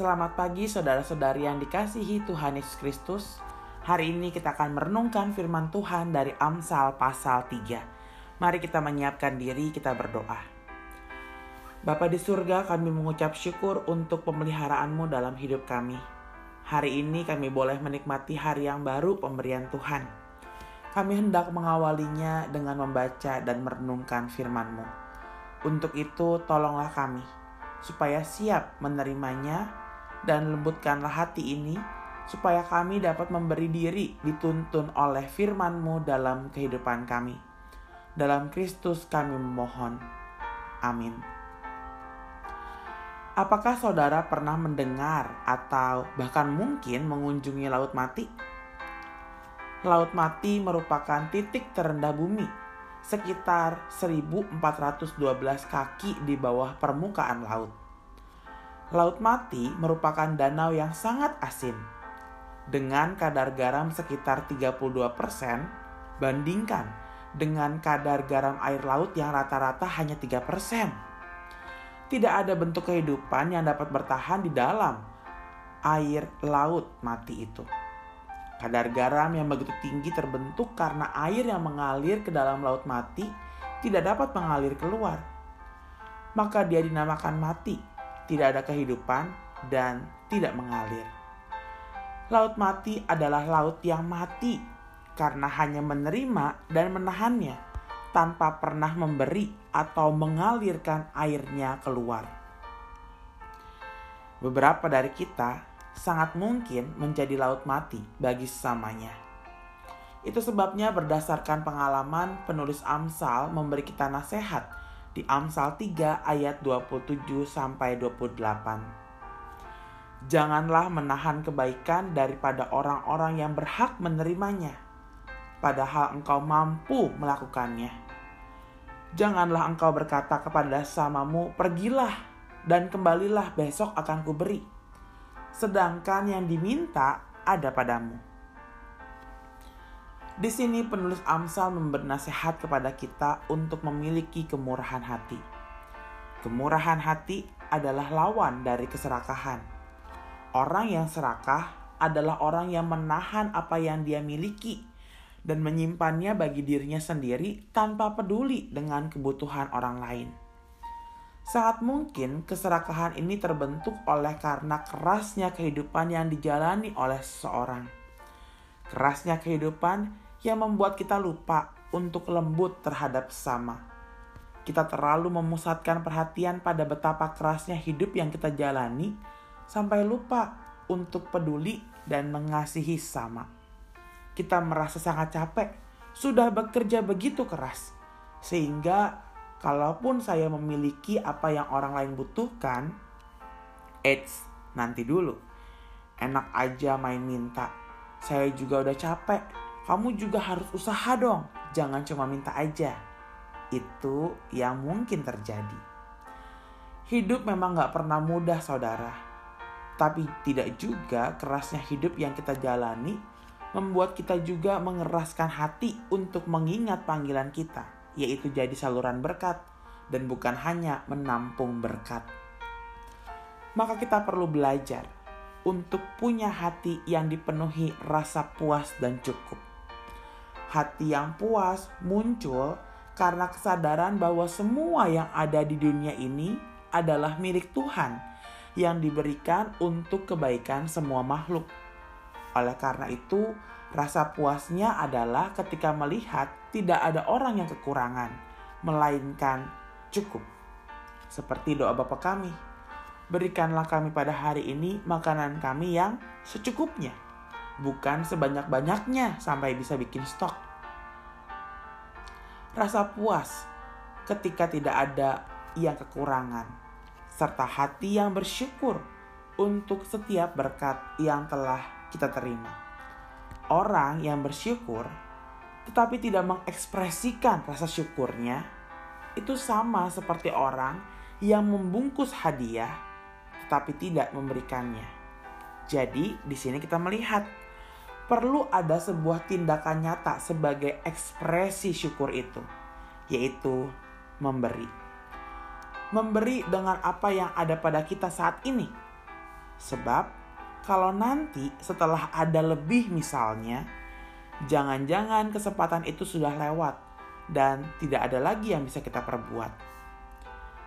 Selamat pagi saudara-saudari yang dikasihi Tuhan Yesus Kristus. Hari ini kita akan merenungkan firman Tuhan dari Amsal pasal 3. Mari kita menyiapkan diri, kita berdoa. Bapa di surga, kami mengucap syukur untuk pemeliharaanmu dalam hidup kami. Hari ini kami boleh menikmati hari yang baru pemberian Tuhan. Kami hendak mengawalinya dengan membaca dan merenungkan firman-Mu. Untuk itu, tolonglah kami supaya siap menerimanya dan lembutkanlah hati ini supaya kami dapat memberi diri dituntun oleh firman-Mu dalam kehidupan kami. Dalam Kristus kami memohon. Amin. Apakah saudara pernah mendengar atau bahkan mungkin mengunjungi Laut Mati? Laut Mati merupakan titik terendah bumi sekitar 1412 kaki di bawah permukaan laut. Laut Mati merupakan danau yang sangat asin. Dengan kadar garam sekitar 32%, bandingkan dengan kadar garam air laut yang rata-rata hanya 3%. Tidak ada bentuk kehidupan yang dapat bertahan di dalam air laut mati itu. Kadar garam yang begitu tinggi terbentuk karena air yang mengalir ke dalam laut mati tidak dapat mengalir keluar. Maka dia dinamakan mati, tidak ada kehidupan dan tidak mengalir. Laut mati adalah laut yang mati karena hanya menerima dan menahannya tanpa pernah memberi atau mengalirkan airnya keluar. Beberapa dari kita sangat mungkin menjadi laut mati bagi sesamanya. Itu sebabnya berdasarkan pengalaman penulis Amsal memberi kita nasihat di Amsal 3 ayat 27 sampai 28. Janganlah menahan kebaikan daripada orang-orang yang berhak menerimanya, padahal engkau mampu melakukannya. Janganlah engkau berkata kepada samamu, "Pergilah dan kembalilah besok akan kuberi." sedangkan yang diminta ada padamu. Di sini penulis Amsal memberi nasihat kepada kita untuk memiliki kemurahan hati. Kemurahan hati adalah lawan dari keserakahan. Orang yang serakah adalah orang yang menahan apa yang dia miliki dan menyimpannya bagi dirinya sendiri tanpa peduli dengan kebutuhan orang lain. Sangat mungkin keserakahan ini terbentuk oleh karena kerasnya kehidupan yang dijalani oleh seseorang. Kerasnya kehidupan yang membuat kita lupa untuk lembut terhadap sesama. Kita terlalu memusatkan perhatian pada betapa kerasnya hidup yang kita jalani sampai lupa untuk peduli dan mengasihi sama. Kita merasa sangat capek, sudah bekerja begitu keras, sehingga kalaupun saya memiliki apa yang orang lain butuhkan, eits, nanti dulu. Enak aja main minta. Saya juga udah capek. Kamu juga harus usaha dong. Jangan cuma minta aja. Itu yang mungkin terjadi. Hidup memang gak pernah mudah saudara. Tapi tidak juga kerasnya hidup yang kita jalani membuat kita juga mengeraskan hati untuk mengingat panggilan kita yaitu jadi saluran berkat dan bukan hanya menampung berkat. Maka kita perlu belajar untuk punya hati yang dipenuhi rasa puas dan cukup. Hati yang puas muncul karena kesadaran bahwa semua yang ada di dunia ini adalah milik Tuhan yang diberikan untuk kebaikan semua makhluk. Oleh karena itu, Rasa puasnya adalah ketika melihat tidak ada orang yang kekurangan, melainkan cukup. Seperti doa Bapa kami, berikanlah kami pada hari ini makanan kami yang secukupnya, bukan sebanyak-banyaknya sampai bisa bikin stok. Rasa puas ketika tidak ada yang kekurangan, serta hati yang bersyukur untuk setiap berkat yang telah kita terima orang yang bersyukur tetapi tidak mengekspresikan rasa syukurnya itu sama seperti orang yang membungkus hadiah tetapi tidak memberikannya. Jadi di sini kita melihat perlu ada sebuah tindakan nyata sebagai ekspresi syukur itu, yaitu memberi. Memberi dengan apa yang ada pada kita saat ini. Sebab kalau nanti setelah ada lebih misalnya, jangan-jangan kesempatan itu sudah lewat dan tidak ada lagi yang bisa kita perbuat.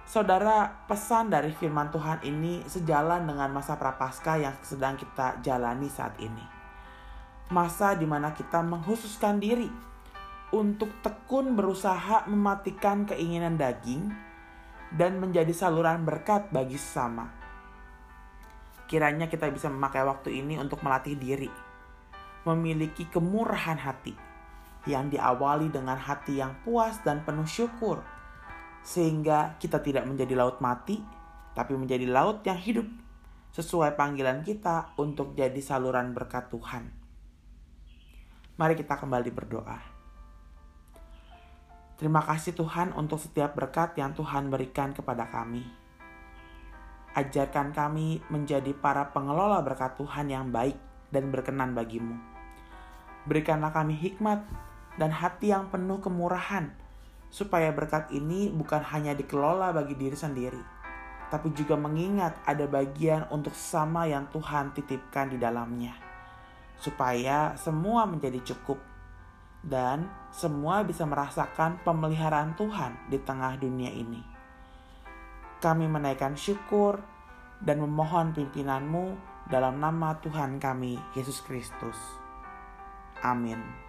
Saudara, pesan dari firman Tuhan ini sejalan dengan masa prapaskah yang sedang kita jalani saat ini. Masa di mana kita menghususkan diri untuk tekun berusaha mematikan keinginan daging dan menjadi saluran berkat bagi sesama. Kiranya kita bisa memakai waktu ini untuk melatih diri, memiliki kemurahan hati yang diawali dengan hati yang puas dan penuh syukur sehingga kita tidak menjadi laut mati, tapi menjadi laut yang hidup sesuai panggilan kita untuk jadi saluran berkat Tuhan. Mari kita kembali berdoa. Terima kasih Tuhan untuk setiap berkat yang Tuhan berikan kepada kami. Ajarkan kami menjadi para pengelola berkat Tuhan yang baik dan berkenan bagimu. Berikanlah kami hikmat dan hati yang penuh kemurahan supaya berkat ini bukan hanya dikelola bagi diri sendiri, tapi juga mengingat ada bagian untuk sama yang Tuhan titipkan di dalamnya, supaya semua menjadi cukup dan semua bisa merasakan pemeliharaan Tuhan di tengah dunia ini. Kami menaikkan syukur dan memohon pimpinanmu dalam nama Tuhan kami, Yesus Kristus. Amin.